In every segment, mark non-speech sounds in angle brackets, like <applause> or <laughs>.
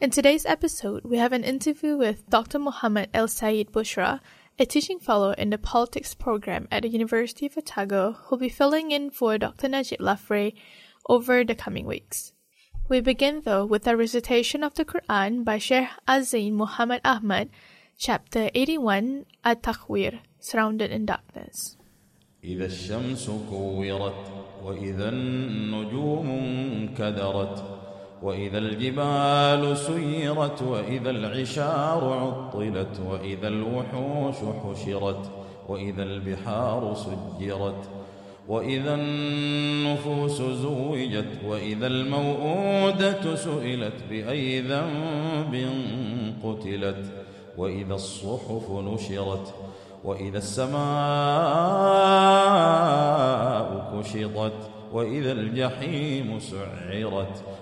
In today's episode, we have an interview with Dr. Mohammed El Sayed Bushra, a teaching fellow in the politics program at the University of Otago, who'll be filling in for Dr. Najib Lafraie over the coming weeks. We begin though with a recitation of the Quran by Sheikh Azin Muhammad Ahmad, chapter 81, At Takwir, Surrounded in Darkness. إذا الشمس كورت وإذا النجوم كدرت وإذا الجبال سيرت وإذا العشار عطلت وإذا الوحوش حشرت وإذا البحار سجرت وإذا النفوس زوجت وإذا الموءودة سئلت بأي ذنب قتلت وإذا الصحف نشرت وإذا السماء كشطت وإذا الجحيم سعرت.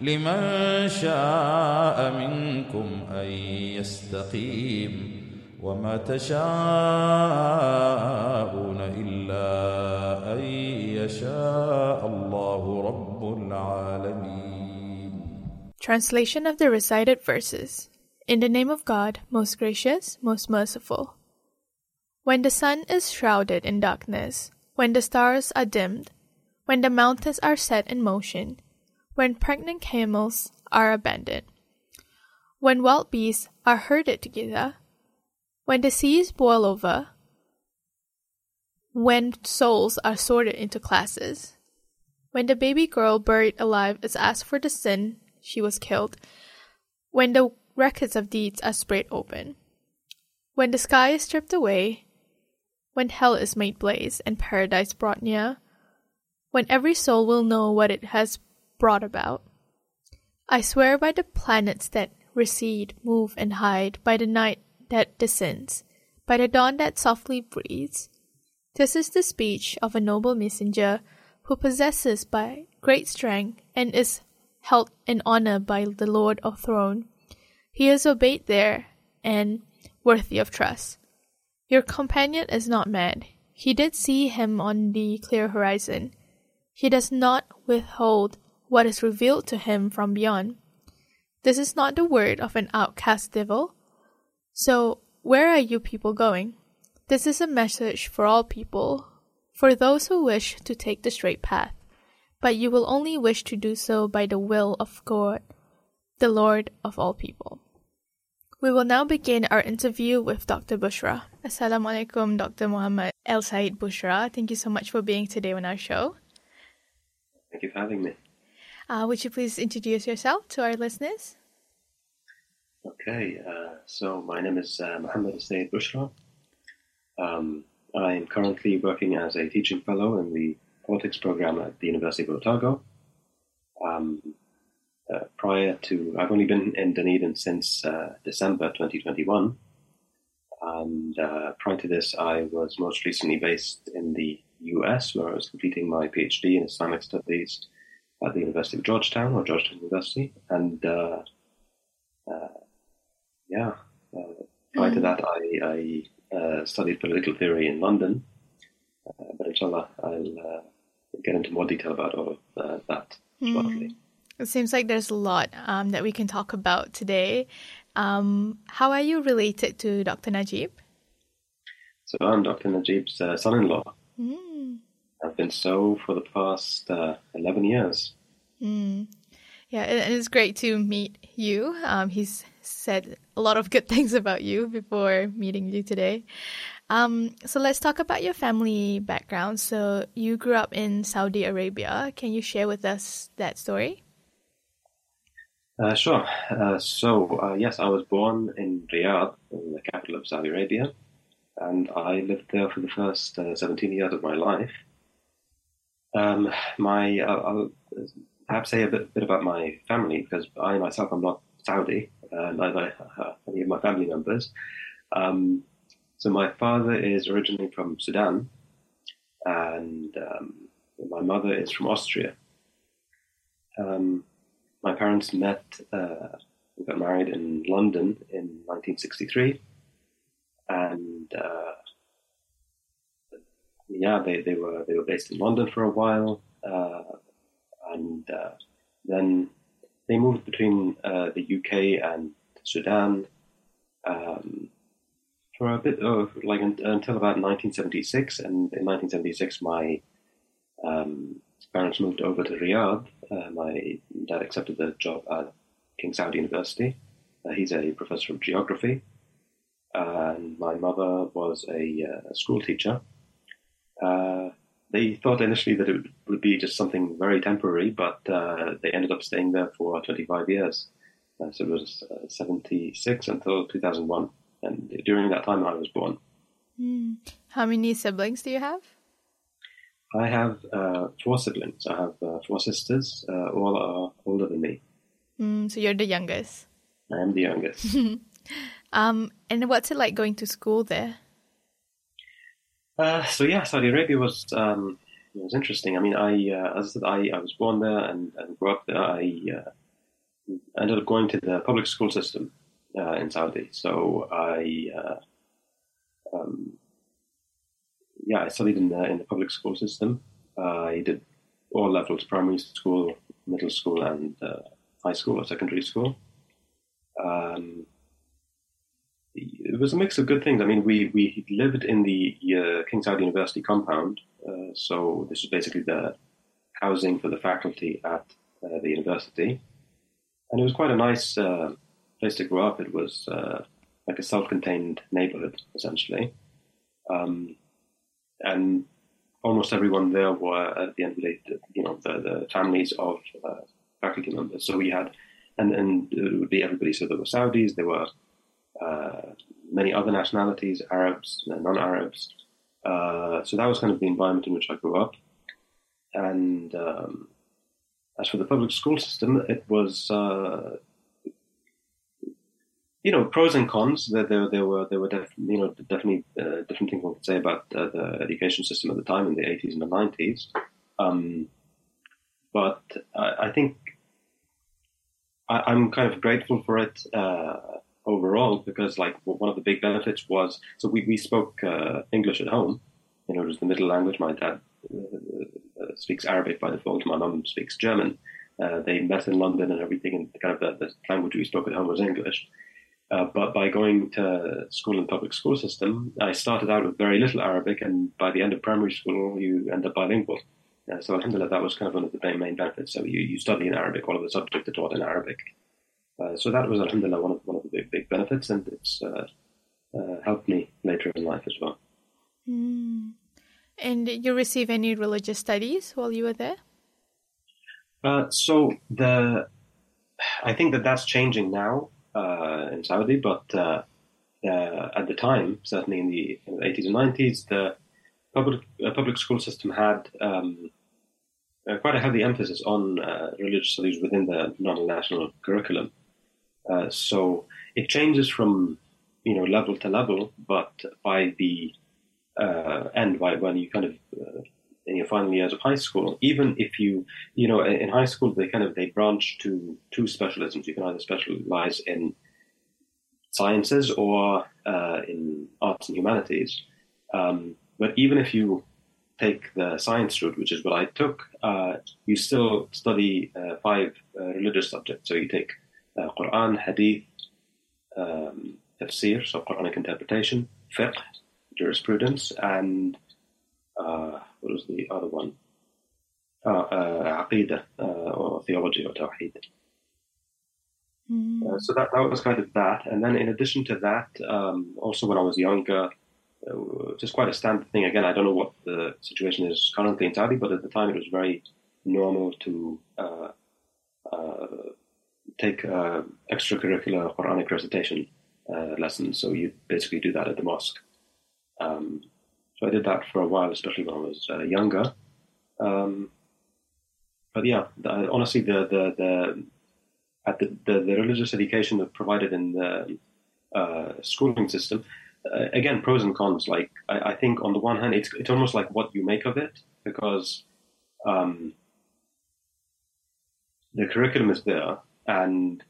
لمن شاء منكم أن يستقيم وما تشاءون إلا أن يشاء الله رب العالمين Translation of the recited verses In the name of God, most gracious, most merciful. When the sun is shrouded in darkness, when the stars are dimmed, when the mountains are set in motion, when pregnant camels are abandoned, when wild beasts are herded together, when the seas boil over, when souls are sorted into classes, when the baby girl buried alive is asked for the sin she was killed, when the records of deeds are spread open, when the sky is stripped away, when hell is made blaze and paradise brought near, when every soul will know what it has brought about. I swear by the planets that recede, move, and hide, by the night that descends, by the dawn that softly breathes. This is the speech of a noble messenger who possesses by great strength and is held in honor by the Lord of throne. He is obeyed there and worthy of trust. Your companion is not mad. He did see him on the clear horizon. He does not withhold what is revealed to him from beyond. This is not the word of an outcast devil. So, where are you people going? This is a message for all people, for those who wish to take the straight path, but you will only wish to do so by the will of God, the Lord of all people. We will now begin our interview with Dr. Bushra. Assalamu alaikum, Dr. Muhammad El Said Bushra. Thank you so much for being today on our show. Thank you for having me. Uh, would you please introduce yourself to our listeners? Okay, uh, so my name is uh, Mohammed Said Bushra. Um, I am currently working as a teaching fellow in the politics program at the University of Otago. Um, uh, prior to, I've only been in Dunedin since uh, December 2021. And uh, prior to this, I was most recently based in the US, where I was completing my PhD in Islamic Studies at the University of Georgetown or Georgetown University, and uh, uh, yeah, uh, prior to that, I, I uh, studied political theory in London. Uh, but inshallah, I'll uh, get into more detail about all of uh, that shortly. It seems like there's a lot um, that we can talk about today. Um, how are you related to Dr. Najib? So I'm Dr. Najib's uh, son-in-law. Mm. I've been so for the past uh, 11 years. Mm. Yeah, it, it's great to meet you. Um, he's said a lot of good <laughs> things about you before meeting you today. Um, so let's talk about your family background. So you grew up in Saudi Arabia. Can you share with us that story? Uh, sure. Uh, so, uh, yes, I was born in Riyadh, in the capital of Saudi Arabia, and I lived there for the first uh, 17 years of my life. Um, my, I'll perhaps say a bit, bit, about my family, because I myself am not Saudi, uh, neither any of my family members. Um, so my father is originally from Sudan, and um, my mother is from Austria. Um, my parents met, uh, got married in London in 1963, and uh, yeah, they, they were they were based in London for a while, uh, and uh, then they moved between uh, the UK and Sudan um, for a bit of like until about 1976, and in 1976 my um, parents moved over to Riyadh. Uh, my dad accepted the job at King Saud University. Uh, he's a professor of geography. and my mother was a, uh, school teacher. Uh, they thought initially that it would be just something very temporary, but uh, they ended up staying there for 25 years. Uh, so it was 76 until 2001. And during that time, I was born. Mm. How many siblings do you have? I have uh, four siblings. I have uh, four sisters. Uh, all are older than me. Mm, so you're the youngest. I am the youngest. <laughs> um, and what's it like going to school there? Uh, so yeah, Saudi Arabia was um, was interesting. I mean, I uh, as I said, I, I was born there and, and grew up there. I uh, ended up going to the public school system in Saudi. So I um, yeah, I studied in the in the public school system. Uh, I did all levels: primary school, middle school, and uh, high school or secondary school. Um, it was a mix of good things. I mean, we we lived in the uh, King Saud University compound, uh, so this is basically the housing for the faculty at uh, the university, and it was quite a nice uh, place to grow up. It was like a self-contained neighborhood, essentially. Um, and almost everyone there were at the end of the day, you know, the, the families of uh, faculty members. So we had, and, and it would be everybody. So there were Saudis, there were uh, many other nationalities, Arabs, non-Arabs. Uh, so that was kind of the environment in which I grew up. And um, as for the public school system, it was uh, you know, pros and cons. There, there, there were there were def, you know definitely uh, different things one could say about uh, the education system at the time in the 80s and the 90s. Um, but I, I think I, am kind of grateful for it uh, overall because, like, one of the big benefits was so we we spoke uh, English at home. You know, it was the middle language. My dad uh, speaks Arabic by default. My mum speaks German. Uh, they met in London and everything, and kind of the, the language we spoke at home was English. Uh, but by going to school in public school system, I started out with very little Arabic, and by the end of primary school, you end up bilingual. Uh, so alhamdulillah, that was kind of one of the main, main benefits. So you, you study in Arabic, all of the subjects are taught in Arabic. Uh, so that was alhamdulillah one of, one of big, big benefits, and it's uh, uh, helped me later in life as well. Mm. And did you receive any religious studies while you were there? Uh, so the, I think that that's changing now uh, in Saudi, but uh, uh, at the time, certainly in the, in the 80s and 90s, the public public school system had um, quite a heavy emphasis on religious studies within the non-national curriculum. so it changes from you know level to level, but by the uh, end, by when you kind of uh, in your final years of high school, even if you, you know, in high school they kind of they branch to two specialisms. You can either specialize in sciences or uh, in arts and humanities. Um, but even if you take the science route, which is what I took, uh, you still study uh, five uh, religious subjects. So you take uh, Quran, Hadith, um, Tafsir, so Quranic interpretation, Fiqh, jurisprudence, and uh, what was the other one? Uh, uh, Aqidah, or theology or Tawheed. Mm. so that, that was kind of that. And then in addition to that, um, also when I was younger, uh, just quite a standard thing. Again, I don't know what the situation is currently in Saudi, but at the time it was very normal to uh, uh, take uh, extracurricular Quranic recitation uh, lessons. So you basically do that at the mosque. Um, so I did that for a while, especially when I was uh, younger. Um, but yeah, the, honestly, the the the at the, the, the religious education that provided in the schooling system uh, again, pros and cons. Like I, I, think on the one hand, it's it's almost like what you make of it because um, the curriculum is there, and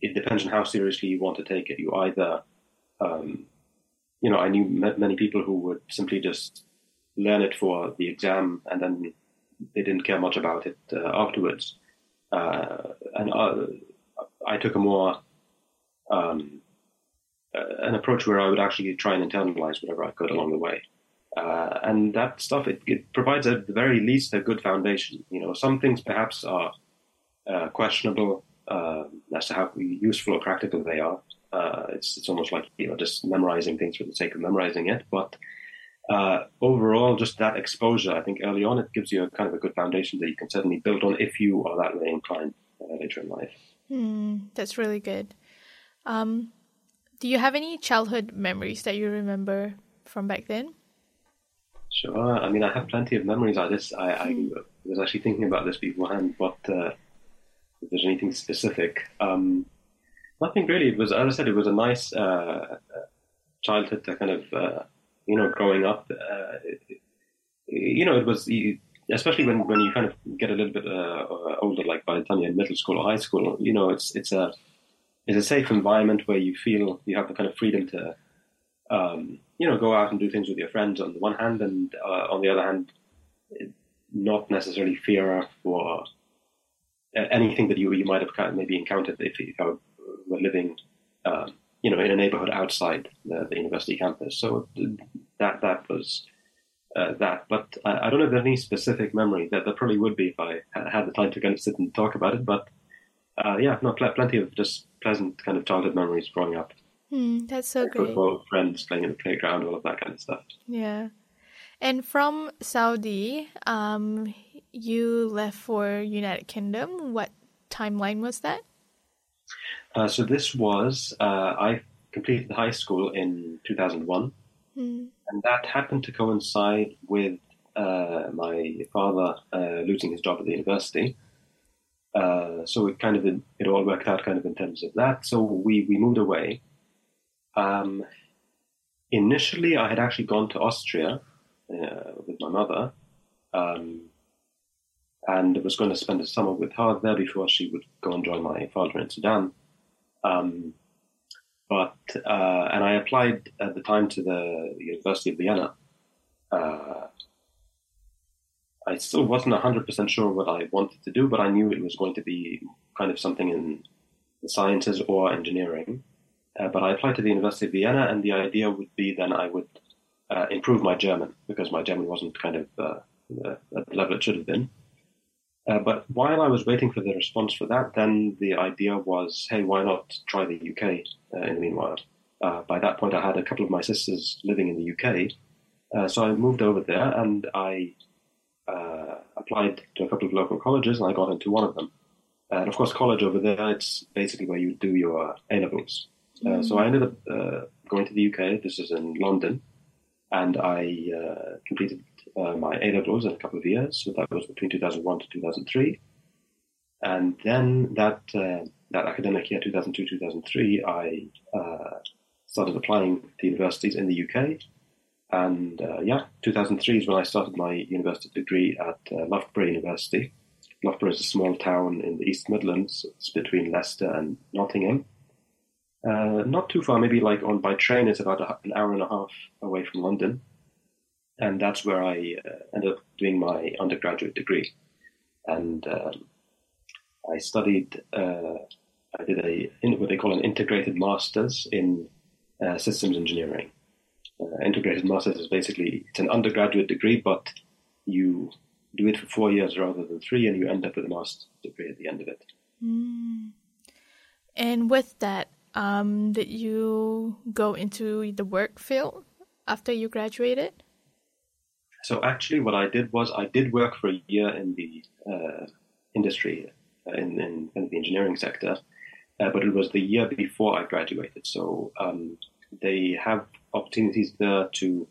it depends on how seriously you want to take it. You either, um, you know, I knew many people who would simply just learn it for the exam, and then they didn't care much about it uh, afterwards. Uh, and uh, I took a more um, an approach where I would actually try and internalize whatever I could along the way. Uh, and that stuff, it, it, provides at the very least a good foundation. You know, some things perhaps are uh, questionable uh, as to how useful or practical they are. Uh, it's it's almost like you know just memorizing things for the sake of memorizing it. But uh, overall, just that exposure, I think early on, it gives you a kind of a good foundation that you can certainly build on if you are that way inclined later in life. Mm, that's really good. Um, do you have any childhood memories that you remember from back then? Sure. I mean, I have plenty of memories like this. I, I Hmm. was actually thinking about this beforehand, but uh, if there's anything specific, um, nothing really. It was, as I said, it was a nice uh, childhood to kind of, uh, you know, growing up. Uh, you know, it was, especially when, when you kind of get a little bit uh, older, like by the time you're in middle school or high school, you know, it's it's a is a safe environment where you feel you have the kind of freedom to, um, you know, go out and do things with your friends on the one hand, and uh, on the other hand, not necessarily fear for anything that you you might have maybe encountered if, if you were living, um, you know, in a neighborhood outside the, the university campus. So that that was. Uh, that, but I, I, don't know if there's any specific memory that there probably would be if I had the time to kind of sit and talk about it. But uh, yeah, no, pl- plenty of just pleasant kind of childhood memories growing up. Hmm, that's so like great. Football, friends playing in the playground, all of that kind of stuff. Yeah. And from Saudi, um, you left for United Kingdom. What timeline was that? Uh, so this was uh, I completed high school in 2001, Hmm. and that happened to coincide with uh, my father uh, losing his job at the university. Uh, so it kind of it all worked out kind of in terms of that. So we we moved away. Um, initially, I had actually gone to Austria uh, with my mother, um, and was going to spend the summer with her there before she would go and join my father in Sudan. Um, but uh, and I applied at the time to the University of Vienna. Uh, I still wasn't 100% sure what I wanted to do, but I knew it was going to be kind of something in the sciences or engineering. Uh, but I applied to the University of Vienna, and the idea would be then I would uh, improve my German because my German wasn't kind of uh, at the level it should have been. Uh, but while I was waiting for the response for that, then the idea was, hey, why not try the UK uh, in the meanwhile? Uh, by that point, I had a couple of my sisters living in the UK, so I moved over there and I uh, applied to a couple of local colleges, and I got into one of them. And of course, college over there, it's basically where you do your A levels. Uh, so I ended up uh, going to the UK. This is in London, and I uh, completed uh, my A levels in a couple of years. So that was between 2001 to 2003. And then that uh, that academic year, 2002-2003, I started applying to universities in the UK. And uh, yeah, 2003 is when I started my university degree at uh, Loughborough University. Loughborough is a small town in the East Midlands. It's between Leicester and Nottingham. Uh, not too far, maybe like on by train, it's about a, an hour and a half away from London. And that's where I uh, ended up doing my undergraduate degree. And um, I studied, uh, I did a what they call an integrated master's in uh, systems engineering. Integrated master's is basically it's an undergraduate degree, but you do it for four years rather than three, and you end up with a master's degree at the end of it. Mm. And with that, um, did you go into the work field after you graduated? So actually, what I did was I did work for a year in the uh, industry, uh, in, in, in, the engineering sector, uh, but it was the year before I graduated. So um, they have opportunities there to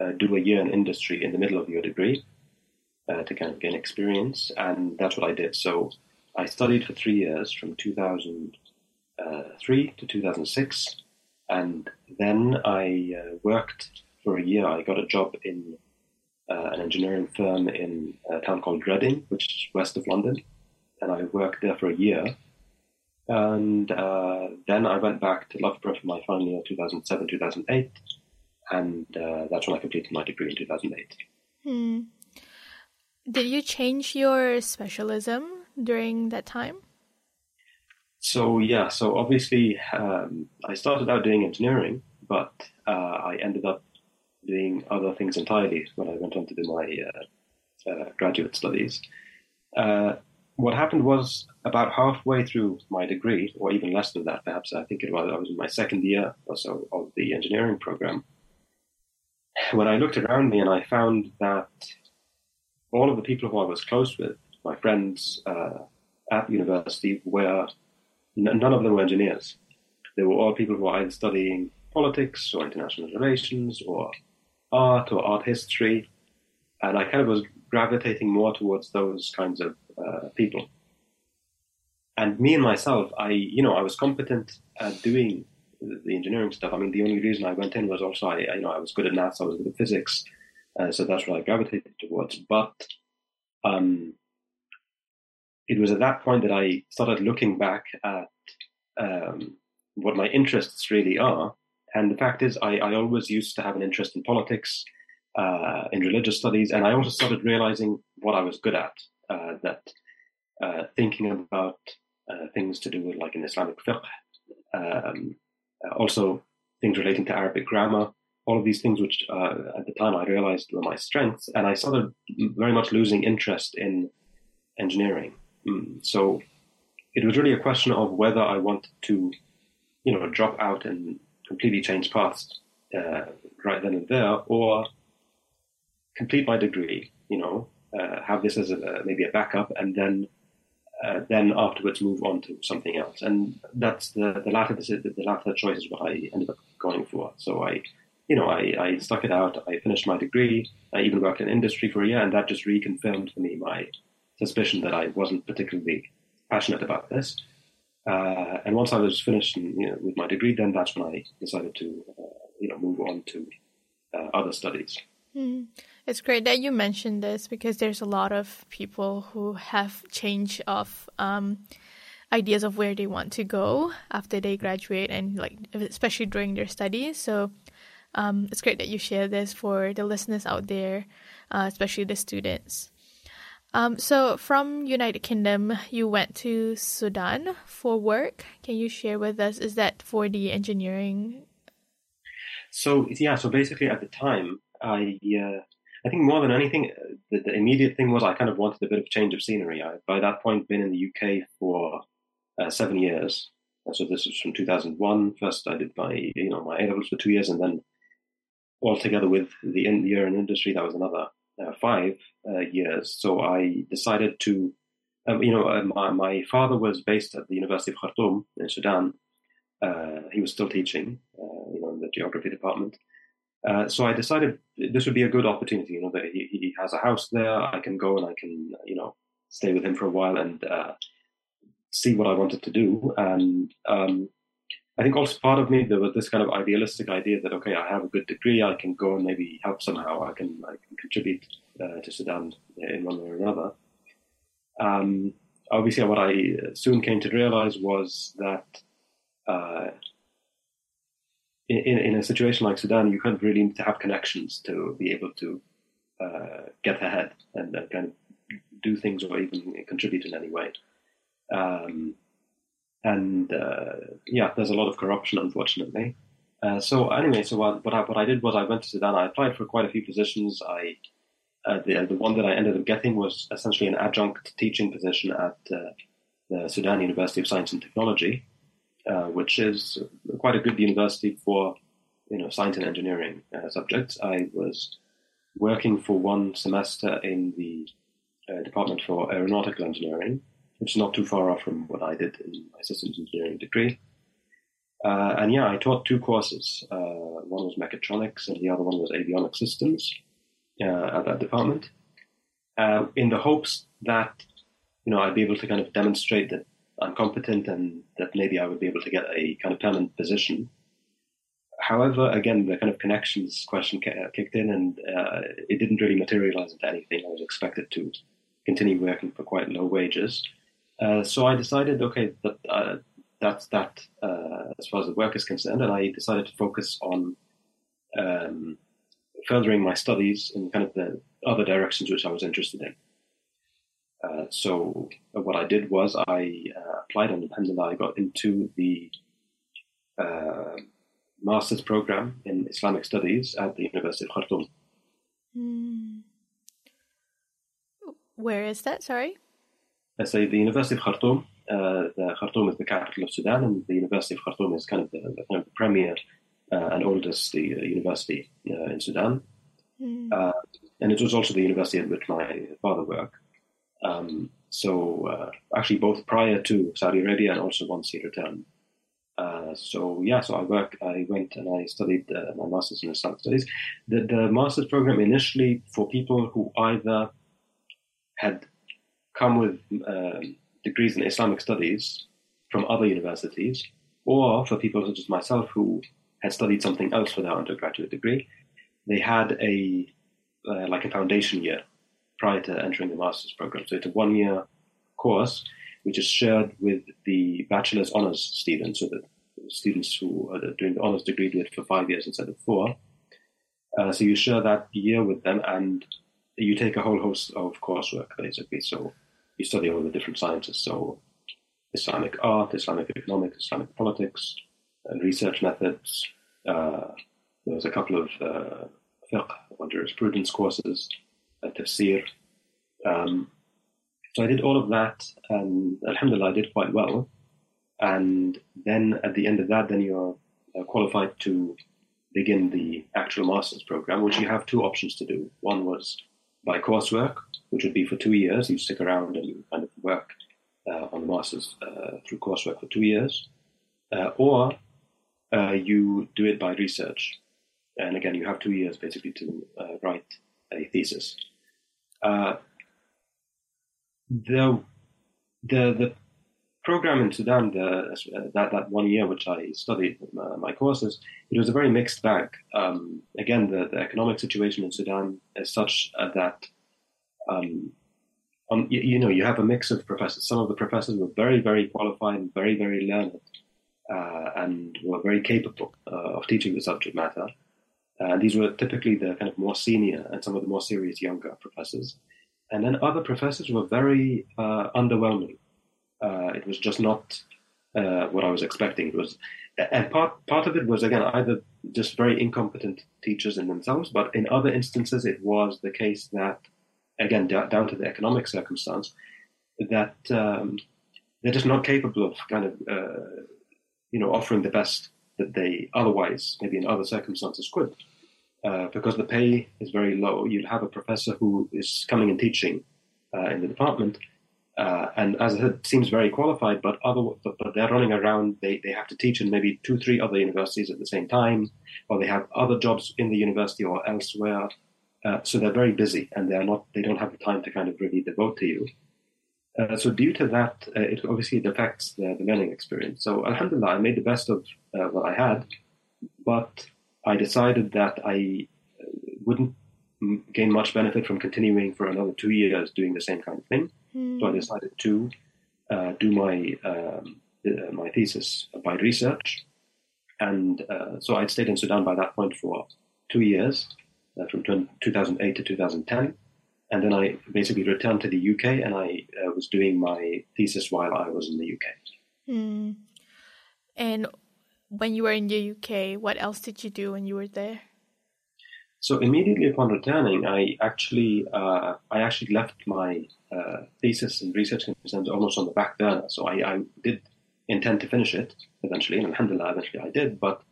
uh, do a year in industry in the middle of your degree uh, to kind of gain experience, and that's what I did. So I studied for three years, from 2003 uh, to 2006, and then I worked for a year. I got a job in uh, an engineering firm in a town called Reading, which is west of London, and I worked there for a year. And uh, then I went back to Loughborough for my final year, 2007, 2008, and uh, that's when I completed my degree in 2008. Hmm. Did you change your specialism during that time? So yeah, so obviously um, I started out doing engineering, but uh, I ended up doing other things entirely when I went on to do my uh, uh, graduate studies. Uh, what happened was about halfway through my degree, or even less than that, perhaps I think it was I was in my second year or so of the engineering program. When I looked around me and I found that all of the people who I was close with, my friends uh, at university, were none of them were engineers. They were all people who were either studying politics or international relations or art or art history, and I kind of was gravitating more towards those kinds of uh, people. And me and myself, I you know I was competent at doing the engineering stuff. I mean, the only reason I went in was also I you know I was good at maths, I was good at physics, uh, so that's what I gravitated towards. But um, it was at that point that I started looking back at um, what my interests really are, and the fact is, I, I always used to have an interest in politics, uh, in religious studies, and I also started realizing what I was good at. Uh, that uh, thinking about uh, things to do with like an Islamic fiqh, um, also things relating to Arabic grammar, all of these things which uh, at the time I realized were my strengths, and I started very much losing interest in engineering. Mm. So it was really a question of whether I wanted to, you know, drop out and completely change paths uh, right then and there, or complete my degree, you know, uh, have this as a, maybe a backup, and then uh, then afterwards move on to something else. And that's the the latter the, the latter choice is what I ended up going for. So I, you know, I, I stuck it out. I finished my degree. I even worked in industry for a year, and that just reconfirmed for me my suspicion that I wasn't particularly passionate about this. Uh, and once I was finished you know, with my degree, then that's when I decided to, uh, you know, move on to uh, other studies. Mm. It's great that you mentioned this because there's a lot of people who have change of um, ideas of where they want to go after they graduate and like especially during their studies. So um, it's great that you share this for the listeners out there, uh, especially the students. Um, so from United Kingdom, you went to Sudan for work. Can you share with us? Is that for the engineering? So yeah, so basically at the time, I uh, I think more than anything, uh, the, the, immediate thing was I kind of wanted a bit of change of scenery. I by that point been in the UK for uh, seven years. So this was from 2001. First, I did my you know my A levels for two years, and then altogether with the year in industry, that was another uh, five uh, years. So I decided to, um, you know, uh, my, my, father was based at the University of Khartoum in Sudan. he was still teaching, you know, in the geography department. Uh, so I decided this would be a good opportunity. You know, that he, he has a house there. I can go and I can, you know, stay with him for a while and uh, see what I wanted to do. And um, I think also part of me there was this kind of idealistic idea that okay, I have a good degree, I can go and maybe help somehow, I can I can contribute uh, to Sudan in one way or another. Um, obviously, what I soon came to realize was that uh, in, in a situation like Sudan, you kind of really need to have connections to be able to uh, get ahead and, and kind of do things or even contribute in any way. Um, and uh, yeah, there's a lot of corruption, unfortunately. Uh, so anyway, so what, what, I, what I did was I went to Sudan. I applied for quite a few positions. I uh, the the one that I ended up getting was essentially an adjunct teaching position at uh, the Sudan University of Science and Technology, uh, which is quite a good university for you know science and engineering uh, subjects. I was working for one semester in the Department for Aeronautical Engineering, which is not too far off from what I did in my systems engineering degree. Uh, and yeah, I taught two courses. Uh, one was mechatronics, and the other one was avionic systems uh, at that department, uh, in the hopes that you know I'd be able to kind of demonstrate that I'm competent and that maybe I would be able to get a kind of permanent position. However, again, the kind of connections question kicked in, and uh, it didn't really materialize into anything. I was expected to continue working for quite low wages. Uh, so I decided, okay, that uh, that's that uh, as far as the work is concerned, and I decided to focus on um, furthering my studies in kind of the other directions which I was interested in. Uh, so what I did was I uh, applied and I got into the uh, master's program in Islamic studies at the University of Khartoum. Mm. Where is that? Sorry. I say the University of Khartoum. Uh, the Khartoum is the capital of Sudan, and the University of Khartoum is kind of the, the, kind of the premier uh, and oldest the, university uh, in Sudan. Mm. and it was also the university at which my father worked. Um, so uh, actually, both prior to Saudi Arabia and also once he returned. Uh, so yeah, so I work. I went and I studied uh, my master's in Islamic studies. The, the master's program initially for people who either had come with um, degrees in Islamic studies from other universities, or for people such as myself who had studied something else for their undergraduate degree, they had a uh, like a foundation year prior to entering the master's program. So it's a one-year course which is shared with the bachelor's honors students, so the students who are doing the honors degree do it for five years instead of four. Uh, so you share that year with them, and you take a whole host of coursework basically. So you study all the different sciences. So Islamic art, Islamic economics, Islamic politics, and research methods. Uh, there was a couple of uh, fiqh or jurisprudence courses, uh, tafsir. Um, so I did all of that, and alhamdulillah, I did quite well. And then at the end of that, then you're uh, qualified to begin the actual master's program, which you have two options to do. One was by coursework, which would be for two years. You stick around and you kind of work uh, on the masters uh, through coursework for two years, uh, or uh, you do it by research. And again, you have two years basically to uh, write a thesis. Uh, the the the program in Sudan, the, that that one year which I studied my, my courses, it was a very mixed bag. Um, again, the, the economic situation in Sudan is such that um, um, you, you, know, you have a mix of professors. Some of the professors were very, very qualified and very, very learned, uh, and were very capable uh, of teaching the subject matter. Uh, these were typically the kind of more senior and some of the more serious younger professors. And then other professors were very uh, underwhelming. Uh, it was just not uh, what I was expecting. It was, and part part of it was again either just very incompetent teachers in themselves, but in other instances it was the case that again, d- down to the economic circumstance, that um, they're just not capable of kind of, uh, you know, offering the best that they otherwise, maybe in other circumstances, could. Uh, because the pay is very low, you'd have a professor who is coming and teaching uh, in the department, uh, and as I said, seems very qualified, but other but, but, they're running around. They they have to teach in maybe two, three other universities at the same time, or they have other jobs in the university or elsewhere. Uh, so they're very busy and they're not, they don't have the time to kind of really devote to you. Uh, so due to that, uh, it obviously affects the, the, learning experience. So alhamdulillah, I made the best of uh, what I had, but I decided that I uh, wouldn't gain much benefit from continuing for another two years doing the same kind of thing. Mm. So I decided to do my um, my thesis by research, and uh, so I'd stayed in Sudan by that point for two years, uh, from 2008 to 2010. And then I basically returned to the UK and I uh, was doing my thesis while I was in the UK. Mm. And when you were in the UK, what else did you do when you were there? So immediately upon returning, I actually uh, I actually left my uh, thesis and research concerns almost on the back burner. So I, I, did intend to finish it eventually, and alhamdulillah, eventually I did. But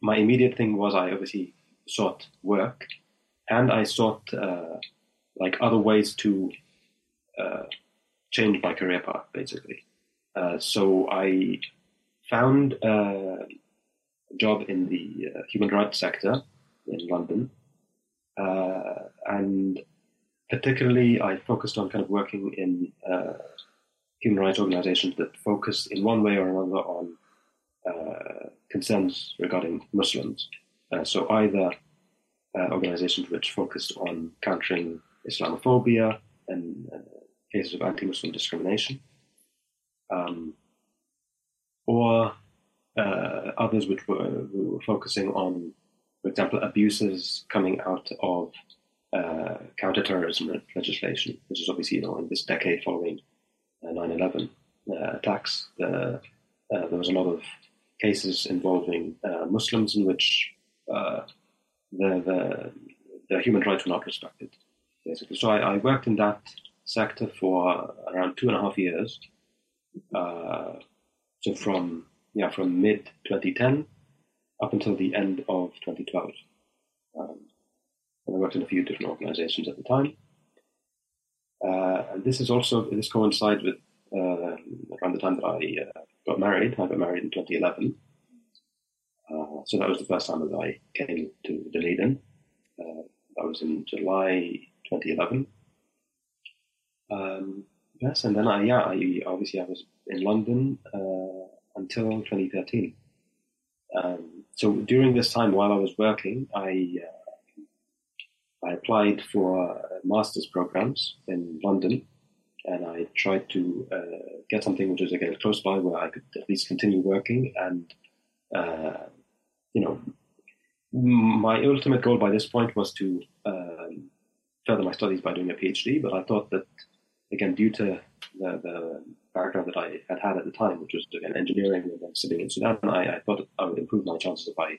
my immediate thing was I obviously sought work, and I sought uh, like other ways to uh, change my career path, basically. Uh, so I found a job in the uh, human rights sector in London, uh, and particularly I focused on kind of working in uh, human rights organizations that focus in one way or another on uh, concerns regarding Muslims. Uh, so either uh, organizations which focused on countering Islamophobia and uh, cases of anti-Muslim discrimination, um, or others which were, were, focusing on, for example, abuses coming out of uh, counterterrorism legislation, which is obviously you know in this decade following 9/11 attacks. there was a lot of cases involving uh, Muslims in which uh, the, the, the, human rights were not respected, basically. So I, I, worked in that sector for around two and a half years. Uh, so from yeah from mid 2010 up until the end of 2012. Um, and I worked in a few different organizations at the time. Uh, and this is also this coincides with uh, around the time that I uh, got married. I got married in 2011. Uh, so that was the first time that I came to Dunedin. Uh, that was in July 2011. Um, yes, and then I, yeah, I obviously I was in London uh, until 2013. Um, so during this time, while I was working, I uh, I applied for master's programs in London and I tried to uh, get something which was again close by where I could at least continue working. And uh, you know, my ultimate goal by this point was to um, further my studies by doing a PhD. But I thought that again, due to the, the background that I had had at the time, which was again engineering and then sitting in Sudan, I, I thought I would improve my chances if I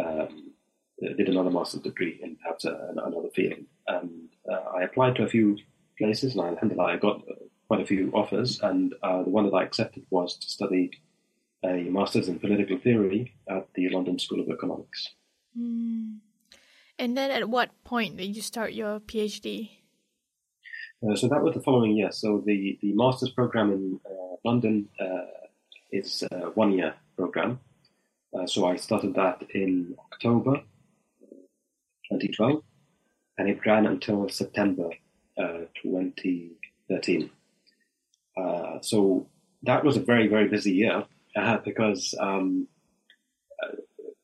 um, did another master's degree in perhaps a, another field. And uh, I applied to a few places, and alhamdulillah, I got quite a few offers, and uh, the one that I accepted was to study a master's in political theory at the London School of Economics. Mm. And then, at what point did you start your PhD? Uh, so that was the following year. So the, the master's program in uh, London uh, is a one year program. Uh, so I started that in October 2012, and it ran until September 2013. Uh, so that was a very, very busy year uh, because um, uh,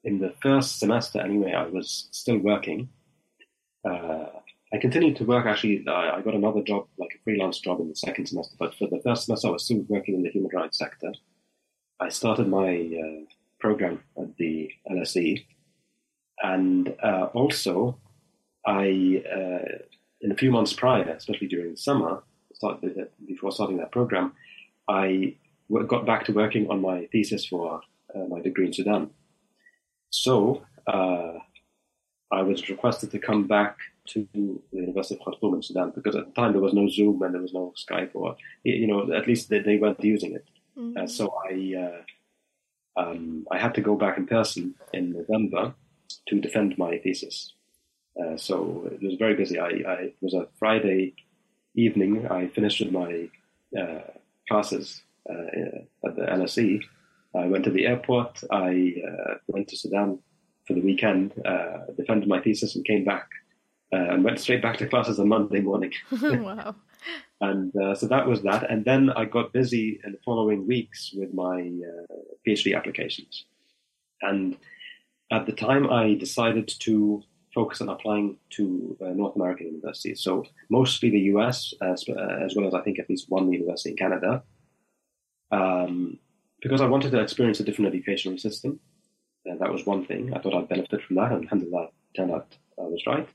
in the first semester, anyway, I was still working. Uh, I continued to work. Actually, I got another job, like a freelance job, in the second semester. But for the first semester, I was still working in the human rights sector. I started my uh, program at the LSE, and uh, also I in a few months prior, especially during the summer, before starting that program, I got back to working on my thesis for uh, my degree in Sudan. So uh, I was requested to come back to the University of Khartoum in Sudan because at the time there was no Zoom and there was no Skype or you know at least they, they weren't using it. Mm-hmm. Uh, so I uh, um, I had to go back in person in November to defend my thesis. Uh, so it was very busy. I, I, it was a Friday evening. I finished with my uh, classes uh, at the LSE. I went to the airport. I uh, went to Sudan for the weekend, uh, defended my thesis, and came back. And went straight back to classes on Monday morning. <laughs> wow. And so that was that. And then I got busy in the following weeks with my PhD applications. And at the time, I decided to focus on applying to uh, North American universities. So mostly the US, as, uh, as well as I think at least one university in Canada, um, because I wanted to experience a different educational system. Uh, that was one thing. I thought I'd benefit from that, and alhamdulillah, turned out I was right.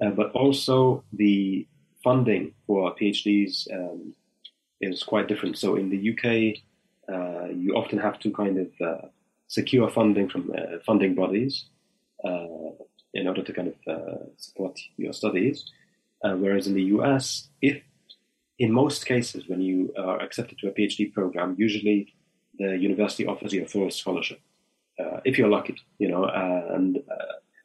Uh, but also the funding for PhDs um, is quite different. So in the UK, uh, you often have to kind of uh, secure funding from uh, funding bodies uh, in order to kind of support your studies. whereas in the US, if in most cases, when you are accepted to a PhD program, usually the university offers you a full scholarship, if you're lucky, you know. and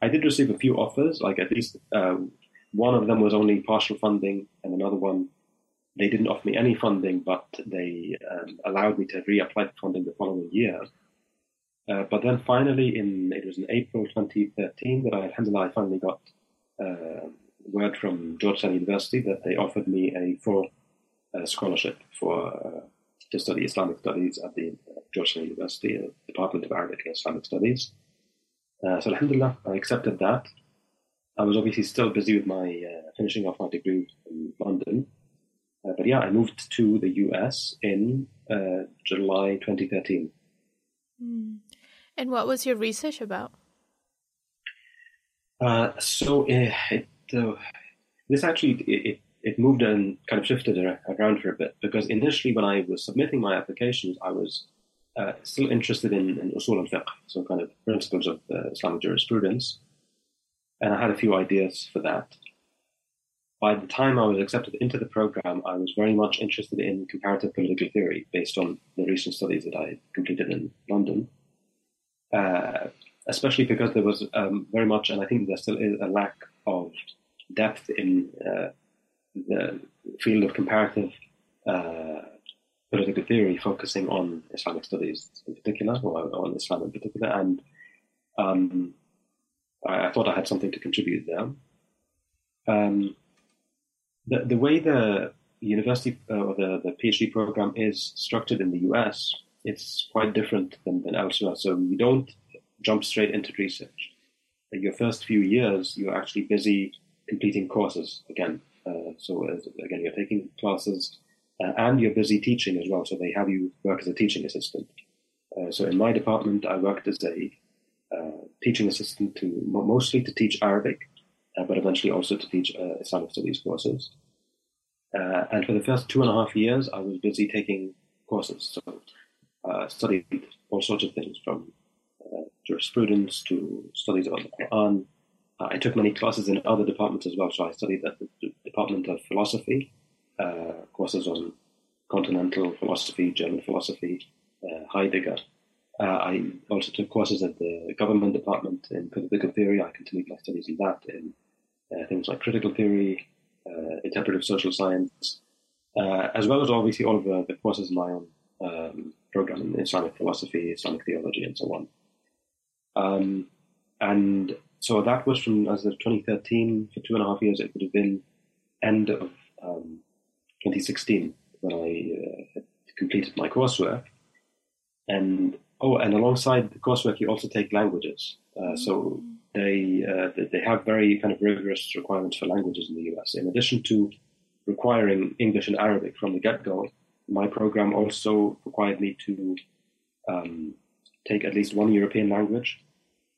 I did receive a few offers, like at least one of them was only partial funding, and another one they didn't offer me any funding, but they um, allowed me to reapply for funding the following year. Uh, but then finally, in it was in April 2013 that I, I finally got uh, word from Georgetown University that they offered me a full uh, scholarship for uh, to study Islamic studies at the Georgetown University uh, Department of Arabic and Islamic Studies. Uh, so alhamdulillah, I accepted that. I was obviously still busy with my finishing off my degree in London. Uh, but yeah, I moved to the US in uh, July 2013. Mm. And what was your research about? Uh, so uh, it, uh, this actually it, it moved and kind of shifted around for a bit because initially when I was submitting my applications, I was uh, still interested in, in usul al-fiqh, so kind of principles of Islamic jurisprudence, and I had a few ideas for that by the time I was accepted into the program, I was very much interested in comparative political theory based on the recent studies that I completed in London. Uh, especially because there was um, very much, and I think there still is a lack of depth in uh, the field of comparative uh, political theory, focusing on Islamic studies in particular, or on Islam in particular. And um, I, I, thought I had something to contribute there. Um, the, the way the university uh, or the, the PhD program is structured in the US, it's quite different than, than elsewhere. So you don't jump straight into research. Your first few years, you're actually busy completing courses again. Uh, so as, again, you're taking classes uh, and you're busy teaching as well. So they have you work as a teaching assistant. Uh, so in my department, I worked as a uh, teaching assistant to mostly to teach Arabic uh, but eventually also to teach uh, Islamic studies courses. Uh, and for the first two and a half years, I was busy taking courses. So studied all sorts of things from jurisprudence to studies about the Quran. I took many classes in other departments as well. So I studied at the Department of Philosophy, courses on continental philosophy, German philosophy, uh, Heidegger. Uh, I also took courses at the government department in political theory. I continued my studies in that in uh, things like critical theory, uh, interpretive social science, uh, as well as obviously all of the, the courses in my own um, program in Islamic philosophy, Islamic theology, and so on. Um, and so that was from as of 2013 for two and a half years. It would have been end of um, 2016 when I uh, completed my coursework. And oh, and alongside the coursework, you also take languages. Uh, so they uh, they have very kind of rigorous requirements for languages in the US. In addition to requiring English and Arabic from the get go, my program also required me to um, take at least one European language.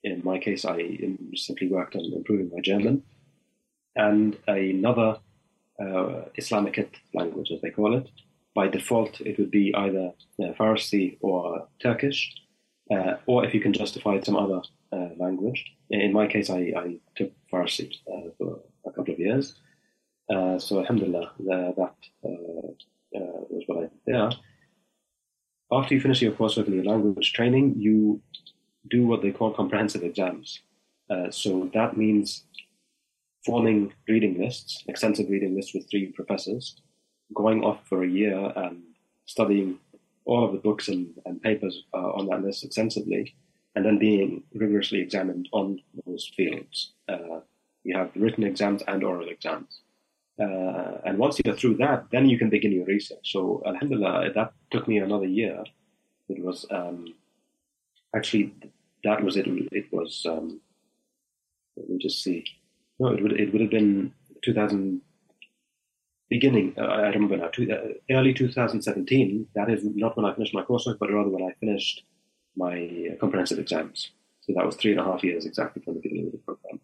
In my case, I simply worked on improving my German, and another uh, Islamic language, as they call it. By default, it would be either uh, Farsi or Turkish, uh, or if you can justify some other uh, language. In my case, I, I took Farsi uh, for a couple of years. So, alhamdulillah, that was what I did there. After you finish your coursework in your language training, you do what they call comprehensive exams. so that means forming reading lists, extensive reading lists with three professors, going off for a year and studying all of the books and, and papers uh, on that list extensively, and then being rigorously examined on those fields. Uh, you have written exams and oral exams. Uh, and once you're through that, then you can begin your research. So, alhamdulillah, that took me another year. It was um, actually, that was it. It was, um, let me just see. No, it would, it would have been 2000, beginning, uh, I remember now, two, uh, early 2017. That is not when I finished my coursework, but rather when I finished my comprehensive exams. So that was three and a half years exactly from the beginning of the program.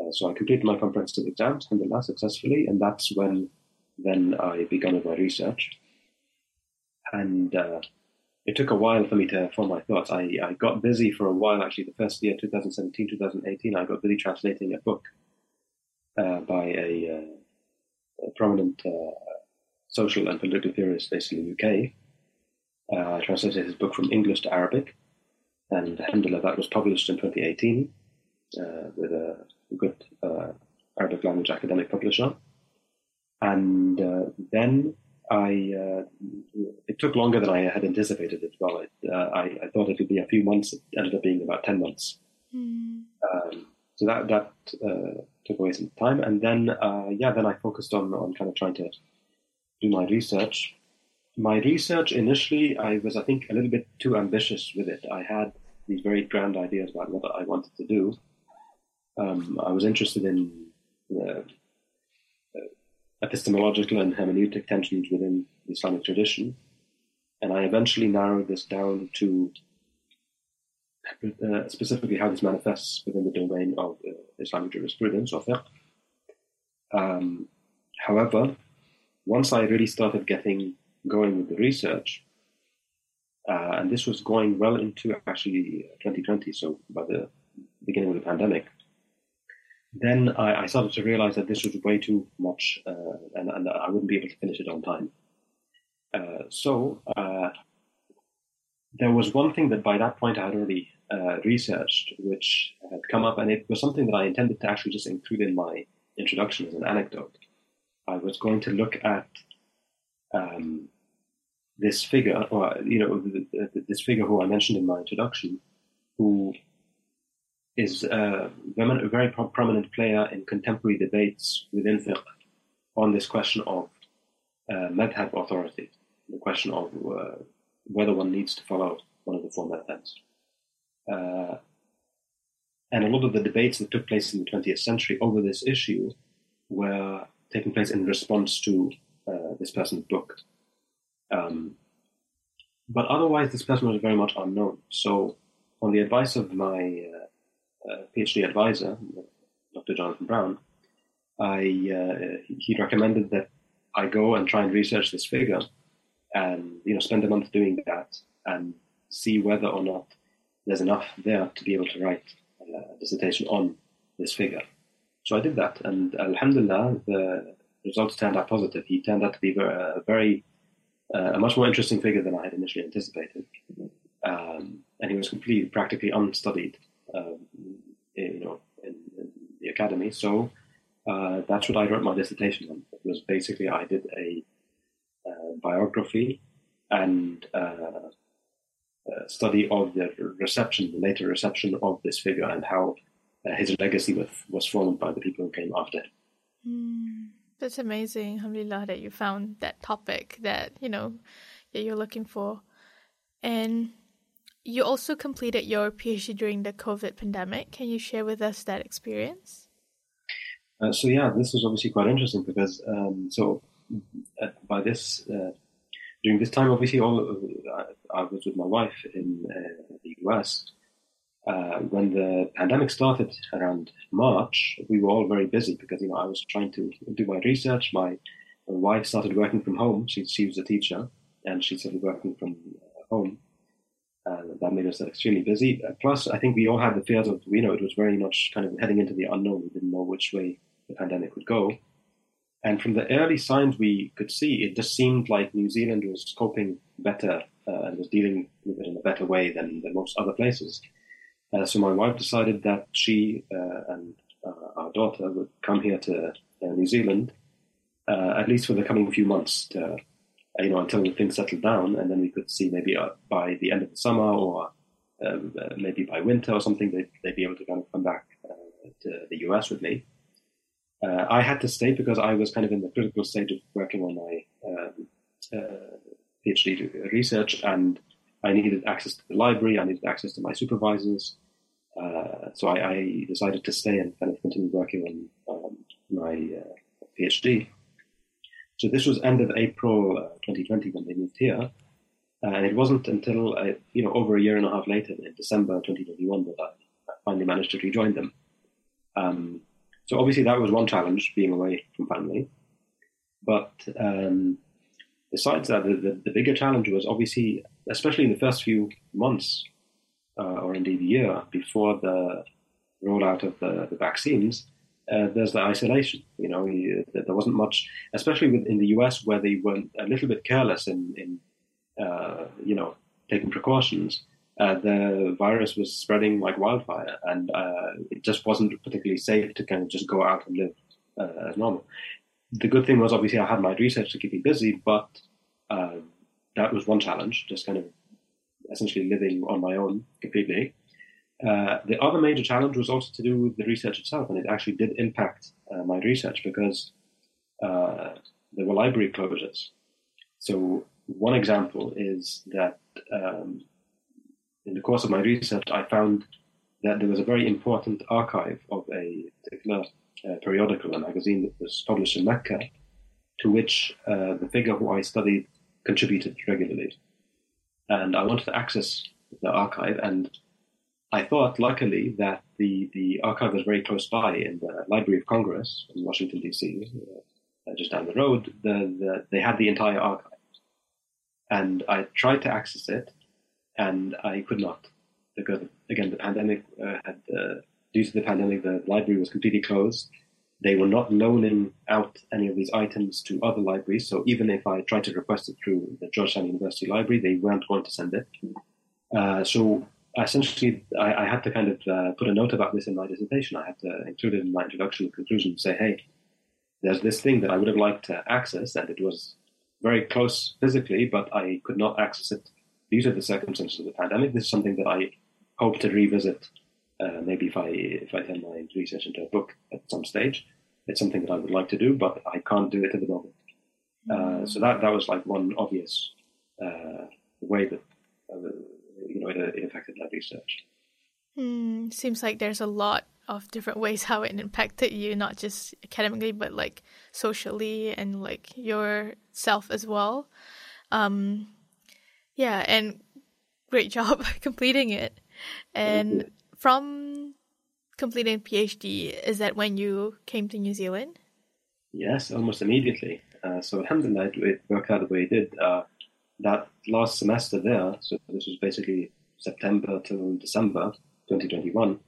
Uh, so I completed my comprehensive exams, and alhamdulillah, successfully, and that's when then I began with my research. And uh, it took a while for me to form my thoughts. I, I got busy for a while, actually, the first year, 2017, 2018, I got busy translating a book uh, by a, uh, a prominent uh, social and political theorist based in the UK. Uh, I translated his book from English to Arabic, and alhamdulillah, that was published in 2018 with a good Arabic language academic publisher. And uh, then I, uh, it took longer than I had anticipated as well. It, uh, I, I, thought it would be a few months. It ended up being about 10 months. Mm. Um, so that, that uh, took away some time. And then, uh, yeah, then I focused on, on kind of trying to do my research. My research initially, I was, I think, a little bit too ambitious with it. I had these very grand ideas about what I wanted to do. Um, I was interested in the epistemological and hermeneutic tensions within the Islamic tradition. And I eventually narrowed this down to uh, specifically how this manifests within the domain of uh, Islamic jurisprudence or fiqh. Um, however, once I really started getting going with the research, uh, and this was going well into actually 2020, so by the beginning of the pandemic, then I, I, started to realize that this was way too much uh, and, and, I wouldn't be able to finish it on time. Uh, so uh, there was one thing that by that point I had already uh, researched, which had come up, and it was something that I intended to actually just include in my introduction as an anecdote. I was going to look at um, this figure, or you know, this figure who I mentioned in my introduction, who is a very prominent player in contemporary debates within fiqh on this question of uh, madhab authority, the question of uh, whether one needs to follow one of the four madhabs. Uh, and a lot of the debates that took place in the 20th century over this issue were taking place in response to uh, this person's book. Um, but otherwise, this person was very much unknown. So, on the advice of my uh, uh, PhD advisor, Dr. Jonathan Brown, I uh, he recommended that I go and try and research this figure, and you know spend a month doing that and see whether or not there's enough there to be able to write a dissertation on this figure. So I did that, and Alhamdulillah, the results turned out positive. He turned out to be a very, uh, a much more interesting figure than I had initially anticipated, um, and he was completely, practically unstudied you know, in, in, the academy. So uh, that's what I wrote my dissertation on. It was basically I did a uh, biography and uh, study of the reception, the later reception of this figure, and how his legacy was, was formed by the people who came after him. Mm, that's amazing, Alhamdulillah, that you found that topic that you know you're looking for, and you also completed your PhD during the COVID pandemic. Can you share with us that experience? Uh, so yeah, this was obviously quite interesting because um, so uh, by this uh, during this time, obviously, all uh, I was with my wife in uh, the US. When the pandemic started around March, we were all very busy because you know I was trying to do my research. My, my wife started working from home. She she was a teacher, and she started working from home uh, that made us extremely busy. Uh, plus, I think we all had the fears of, you know, it was very much kind of heading into the unknown. We didn't know which way the pandemic would go. And from the early signs we could see, it just seemed like New Zealand was coping better uh, and was dealing with it in a better way than, than most other places. Uh, so my wife decided that she uh, and uh, our daughter would come here to New Zealand, at least for the coming few months, to you know, until things settled down, and then we could see maybe uh, by the end of the summer or um, uh, maybe by winter or something, they'd, they'd, be able to kind of come back uh, to the US with me. Uh, I had to stay because I was kind of in the critical stage of working on my um, uh, PhD research, and I needed access to the library, I needed access to my supervisors. Uh, so I, I, decided to stay and kind of continue working on um, my PhD. So this was end of April uh, 2020 when they moved here. And it wasn't until uh, you know over a year and a half later, in December 2021, that I finally managed to rejoin them. Um, so obviously that was one challenge, being away from family. But um, besides that, the, the, the, bigger challenge was obviously, especially in the first few months, uh, or indeed year before the rollout of the, the vaccines, uh, there's the isolation. You know, there wasn't much, especially in the US, where they were a little bit careless in, in uh, you know, taking precautions. Uh, the virus was spreading like wildfire, and uh, it just wasn't particularly safe to kind of just go out and live uh, as normal. The good thing was obviously I had my research to keep me busy, but uh, that was one challenge, just kind of essentially living on my own completely. Uh, the other major challenge was also to do with the research itself, and it actually did impact uh, my research because uh, there were library closures. So one example is that um, in the course of my research, I found that there was a very important archive of a particular uh, periodical, a magazine that was published in Mecca, to which uh, the figure who I studied contributed regularly. And I wanted to access the archive, and I thought, luckily, that the, the archive was very close by in the Library of Congress in Washington, D.C., uh, just down the road. The, the, they had the entire archive. And I tried to access it, and I could not because, again, the pandemic uh, had, uh, due to the pandemic, the library was completely closed. They were not loaning out any of these items to other libraries. So even if I tried to request it through the Georgetown University Library, they weren't going to send it. Uh, so essentially, I, I, had to kind of uh, put a note about this in my dissertation. I had to include it in my introduction and conclusion and say, hey, there's this thing that I would have liked to access, and it was very close physically, but I could not access it due to the circumstances of the pandemic. This is something that I hope to revisit uh, maybe if I if I turn my research into a book at some stage. It's something that I would like to do, but I can't do it at the moment. Uh, so that that was like one obvious uh, way that uh, you know it, it, affected my research. Hmm, seems like there's a lot of different <laughs> ways how it impacted you, not just academically, but like socially and like yourself as well. Um, yeah, and great <laughs> job <laughs> completing it. And from completing PhD, is that when you came to New Zealand? Yes, almost immediately. Uh, so alhamdulillah, it worked out the way it did. Uh, that last semester there, so this was basically September till December 2021,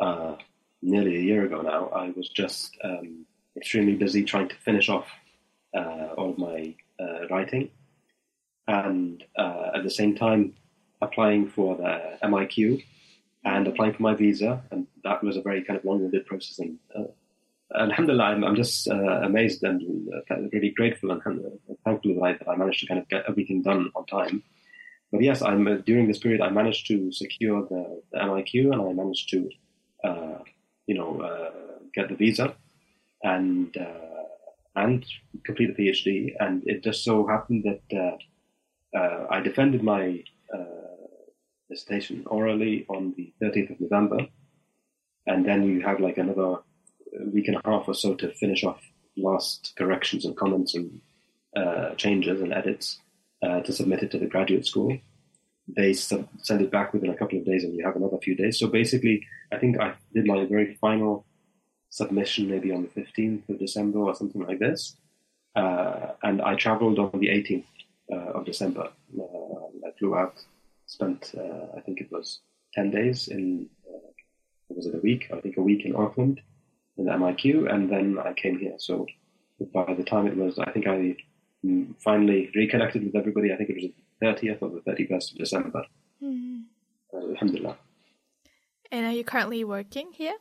uh, nearly a year ago now, I was just um, extremely busy trying to finish off uh, all of my uh, writing and uh, at the same time applying for the MIQ and applying for my visa. And that was a very kind of long-winded process. And uh, alhamdulillah, I'm, I'm just uh, amazed and uh, really grateful and thankful that I, that I, managed to kind of get everything done on time. But yes, I'm uh, during this period I managed to secure the, the MIQ and I managed to, uh, you know, get the visa and and complete the PhD. And it just so happened that uh, I defended my uh, dissertation orally on the 30th of November, and then you have like another week and a half or so to finish off last corrections and comments and uh, changes and edits uh, to submit it to the graduate school. They sub- send it back within a couple of days, and you have another few days. So basically, I think I did my very final submission maybe on the 15th of December or something like this. Uh, and I traveled on the 18th uh, of December. Uh, I flew out, spent uh, I think it was ten days in was it a week? I think a week in Auckland in MIQ, and then I came here. So by the time it was, I think I mm, finally reconnected with everybody. I think it was the 30th or the 31st of December. Mm. Uh, alhamdulillah. And are you currently working here?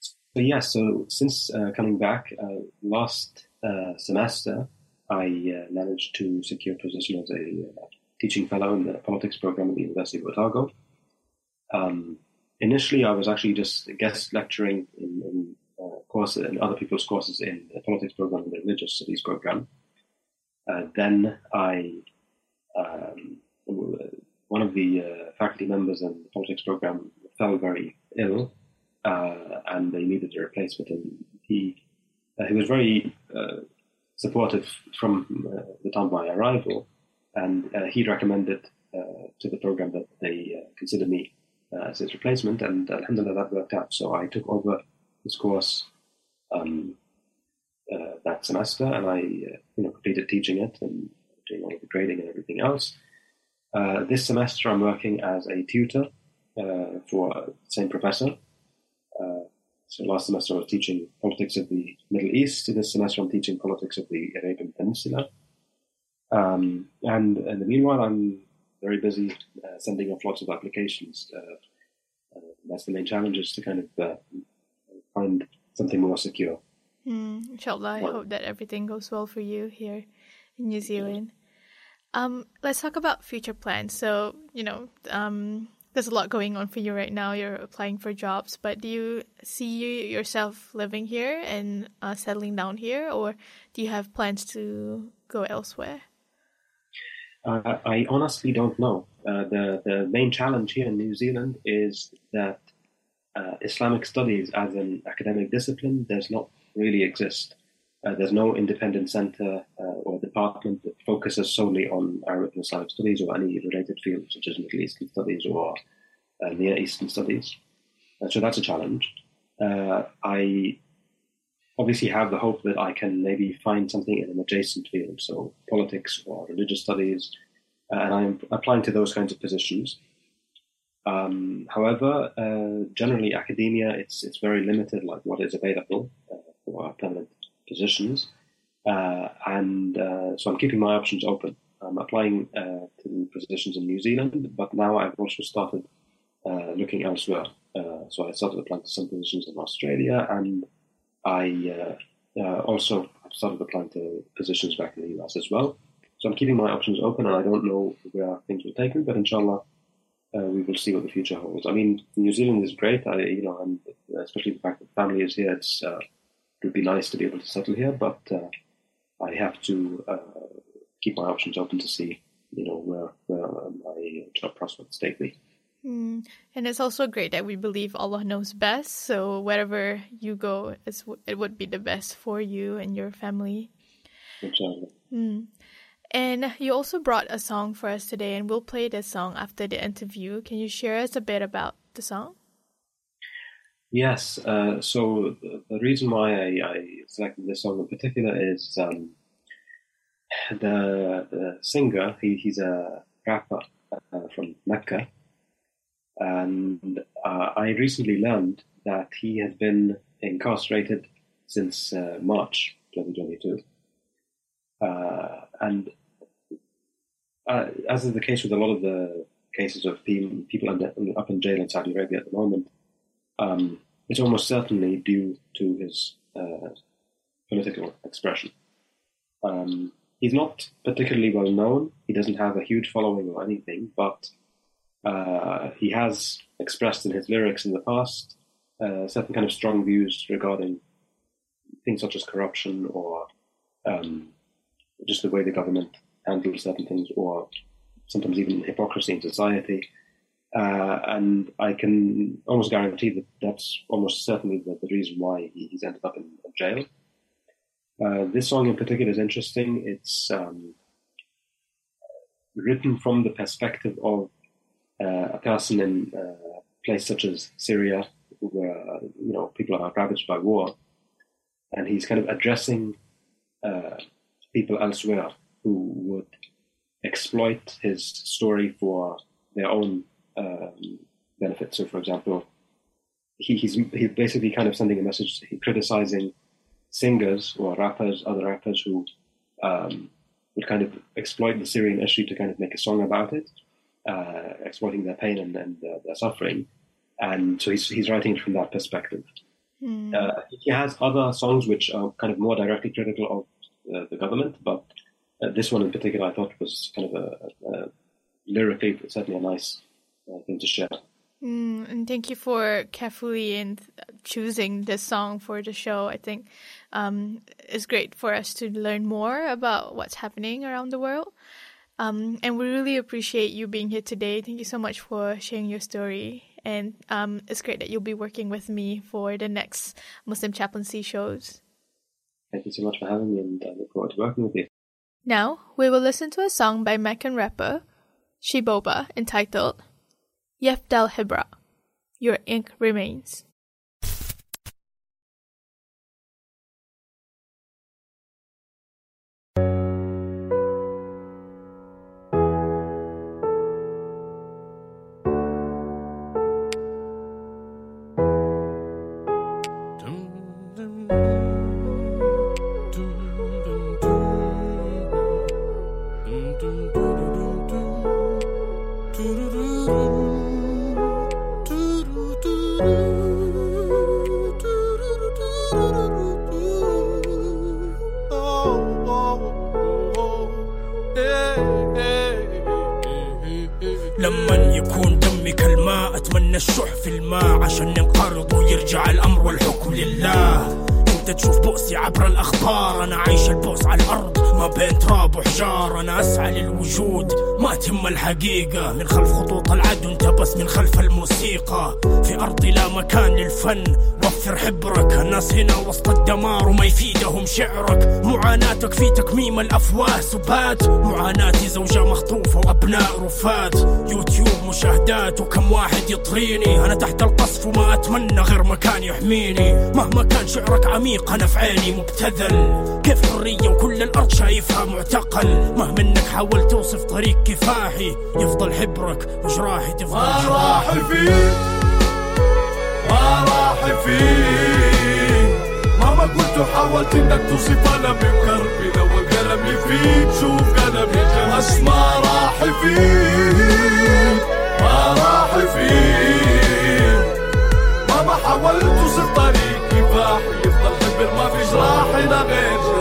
So, yes, yeah, so since uh, coming back uh, last semester, I uh, managed to secure a position as a uh, teaching fellow in the politics program at the University of Otago. Um, initially, I was actually just guest lecturing in, in uh, courses and other people's courses in the politics program and the religious studies program. Uh, then I, um, one of the uh, faculty members in the politics program fell very ill, uh, and they needed a replacement. And he, he was very supportive from uh, the time of my arrival. and uh, he recommended uh, to the program that they uh, consider me uh, Uh, as his replacement, and alhamdulillah that worked out. So I took over this course um, uh, that semester, and I uh, you know completed teaching it and doing all of the grading and everything else. this semester, I'm working as a tutor for the same professor. So last semester I was teaching politics of the Middle East. This semester I'm teaching politics of the Arabian Peninsula. Um, and in the meanwhile, I'm very busy uh, sending off lots of applications. Uh, uh, that's the main challenge is to kind of uh, find something more secure. Mm, inshallah, I hope that everything goes well for you here in New Zealand. Um, let's talk about future plans. So, you know, um, there's a lot going on for you right now. You're applying for jobs, but do you see yourself living here and uh, settling down here, or do you have plans to go elsewhere? Uh, I honestly don't know. Uh, the the main challenge here in New Zealand is that uh, Islamic studies as an academic discipline does not really exist. Uh, there's no independent center uh, or department that focuses solely on Arabic and Islamic studies or any related fields such as Middle Eastern studies or uh, Near Eastern studies. so that's a challenge. I obviously have the hope that I can maybe find something in an adjacent field, so politics or religious studies, uh, and I'm applying to those kinds of positions. Um, however, uh, generally academia, it's it's very limited, like what is available uh, for permanent positions, uh, and uh, so I'm keeping my options open. I'm applying uh, to positions in New Zealand, but now I've also started looking elsewhere. so I started applying to some positions in Australia and I uh, uh, also started applying to positions back in the US as well. So I'm keeping my options open, and I don't know where things will take me, but inshallah, uh, we will see what the future holds. I mean, New Zealand is great. I, you know, and especially the fact that family is here, it's uh, it would be nice to be able to settle here, but uh, I have to uh, keep my options open to see, you know, where, where my job prospects take me. Mm. And it's also great that we believe Allah knows best. So wherever you go, it's, it would be the best for you and your family. Exactly. Mm. And you also brought a song for us today, and we'll play this song after the interview. Can you share us a bit about the song? Yes. Uh, so the, reason why I, I, selected this song in particular is um, the, the singer. He, he's a rapper uh, from Mecca, and uh, I recently learned that he has been incarcerated since uh, March 2022. Uh, and uh, as is the case with a lot of the cases of people under, up in jail in Saudi Arabia at the moment, um, it's almost certainly due to his uh, political expression. Um, he's not particularly well known. He doesn't have a huge following or anything, but uh, he has expressed in his lyrics in the past uh, certain kind of strong views regarding things such as corruption or um, just the way the government handles certain things, or sometimes even hypocrisy in society. Uh, and I can almost guarantee that that's almost certainly the, the reason why he, he's ended up in jail. Uh, this song in particular is interesting. It's um, written from the perspective of a person in a place such as Syria, where you know people are ravaged by war, and he's kind of addressing uh, people elsewhere who would exploit his story for their own um, benefit. So, for example, he, he's he's basically kind of sending a message criticizing singers or rappers, other rappers who um, would kind of exploit the Syrian issue to kind of make a song about it uh, exploiting their pain and, and uh, their suffering. And so he's, he's writing it from that perspective. Mm. Uh, he has other songs which are kind of more directly critical of uh, the government, but uh, this one in particular I thought was kind of a, a, a lyrically certainly a nice uh, thing to share. Mm, and thank you for carefully and choosing this song for the show. I think um, it's great for us to learn more about what's happening around the world. Um, and we really appreciate you being here today. Thank you so much for sharing your story. And um, it's great that you'll be working with me for the next Muslim chaplaincy shows. Thank you so much for having me, and I look forward to working with you. Now, we will listen to a song by Meccan rapper Shiboba entitled Yefdal Hibra, Your Ink Remains. الحقيقة. من خلف خطوط العدو انت بس من خلف الموسيقى. في ارضي لا مكان للفن. وفر حبرك. الناس هنا وسط الدمار وما يفيدهم شعرك. معاناتك في تكميم الأفواه. سبات. معاناتي زوجة مخطوفة وأبناء رفات. مشاهدات وكم واحد يطريني. أنا تحت القصف وما أتمنى غير مكان يحميني. مهما كان شعرك عميق أنا في عيني مبتذل. كيف حرية وكل الأرض شايفها معتقل. مهما إنك حاولت توصف طريق كفاحي يفضل حبرك وجراحي تفضل ما راح فيه ما راح فيه مهما قلت وحاولت إنك توصف أنا بكربي لو قلمي فيك. شوف قلمي ما راح فيه ما راح فيه مهما حاولت توصف طريق كفاحي يفضل حبر ما في جراحي لا غير.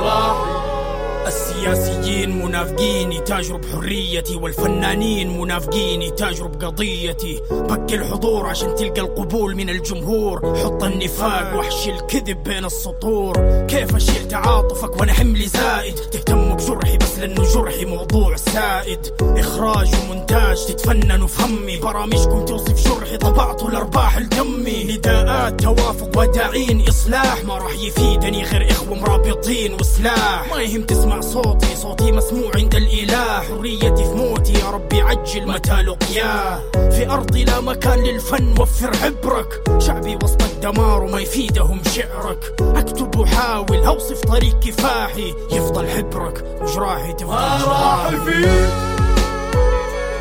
السياسيين منافقين يتاجروا بحريتي والفنانين منافقين يتاجروا بقضيتي بكي الحضور عشان تلقى القبول من الجمهور. حط النفاق وحش الكذب بين السطور. كيف اشيل تعاطفك وأنا حملي زائد تهتم بجرحي بس لأنه جرحي موضوع سائد. إخراج ومونتاج تتفننوا في همي برامجكم توصف جرحي طبعتوا الأرباح لدمي نداءات توافق وداعين إصلاح. ما راح يفيدني غير إخوة مرابطين وسلاح. ما يهم تسمع صوتي صوتي مسموع عند الإله. حريتي في موتي يا ربي عجل متى لقياه. في أرضي لا مكان للفن وفر حبرك شعبي وسط الدمار وما يفيدهم شعرك. أكتب وحاول أوصف طريق كفاحي. يفضل حبرك وجراحي تفضل ما راح فيه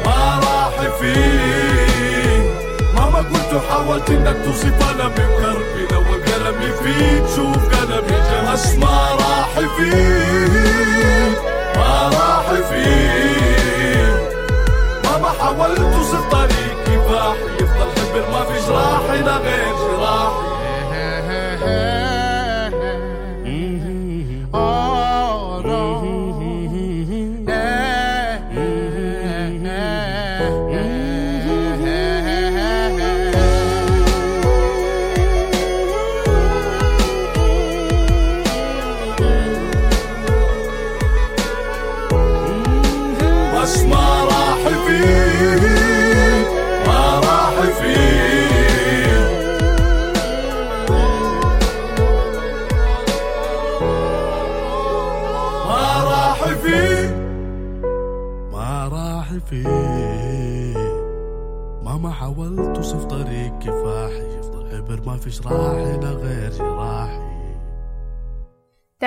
ما راح فيه مهما قلت وحاولت إنك توصف أنا بكربي لو قلمي فيك شوف قلمي. جمس ما راح فيه ما راح فيه مهما حاولت توصف طريق كفاحي يفضل حبر ما في جراحي لا غير.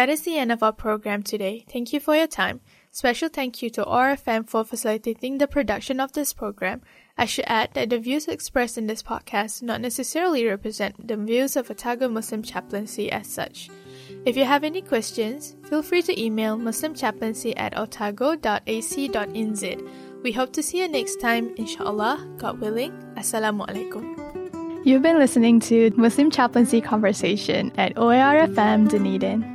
That is the end of our program today. Thank you for your time. Special thank you to RFM for facilitating the production of this program. I should add that the views expressed in this podcast do not necessarily represent the views of Otago Muslim Chaplaincy as such. If you have any questions, feel free to email muslimchaplaincy at otago.ac.nz. We hope to see you next time, inshallah, God willing. Assalamu alaikum. You've been listening to Muslim Chaplaincy Conversation at OARFM Dunedin.